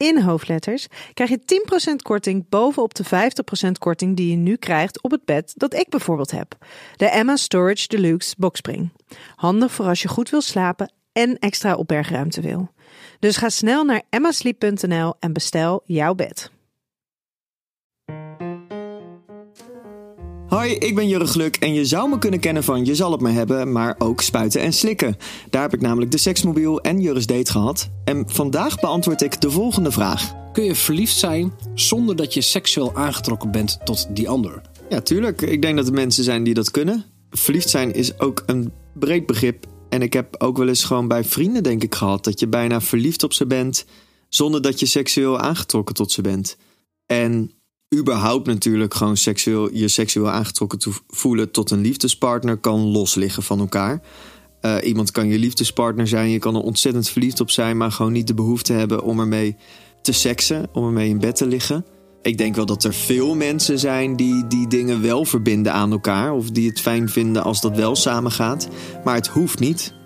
in hoofdletters krijg je 10% korting bovenop de 50% korting die je nu krijgt op het bed dat ik bijvoorbeeld heb. De Emma Storage Deluxe Boxspring. Handig voor als je goed wil slapen en extra opbergruimte wil. Dus ga snel naar emmasleep.nl en bestel jouw bed. Hoi, ik ben Jurre Gluk en je zou me kunnen kennen van Je zal het me hebben, maar ook spuiten en slikken. Daar heb ik namelijk de seksmobiel en Jurre's date gehad. En vandaag beantwoord ik de volgende vraag. Kun je verliefd zijn zonder dat je seksueel aangetrokken bent tot die ander? Ja, tuurlijk. Ik denk dat er mensen zijn die dat kunnen. Verliefd zijn is ook een breed begrip. En ik heb ook wel eens gewoon bij vrienden, denk ik, gehad dat je bijna verliefd op ze bent zonder dat je seksueel aangetrokken tot ze bent. En überhaupt natuurlijk gewoon seksueel, je seksueel aangetrokken te voelen tot een liefdespartner kan losliggen van elkaar. Uh, iemand kan je liefdespartner zijn, je kan er ontzettend verliefd op zijn, maar gewoon niet de behoefte hebben om ermee te seksen, om ermee in bed te liggen. Ik denk wel dat er veel mensen zijn die die dingen wel verbinden aan elkaar, of die het fijn vinden als dat wel samengaat. Maar het hoeft niet.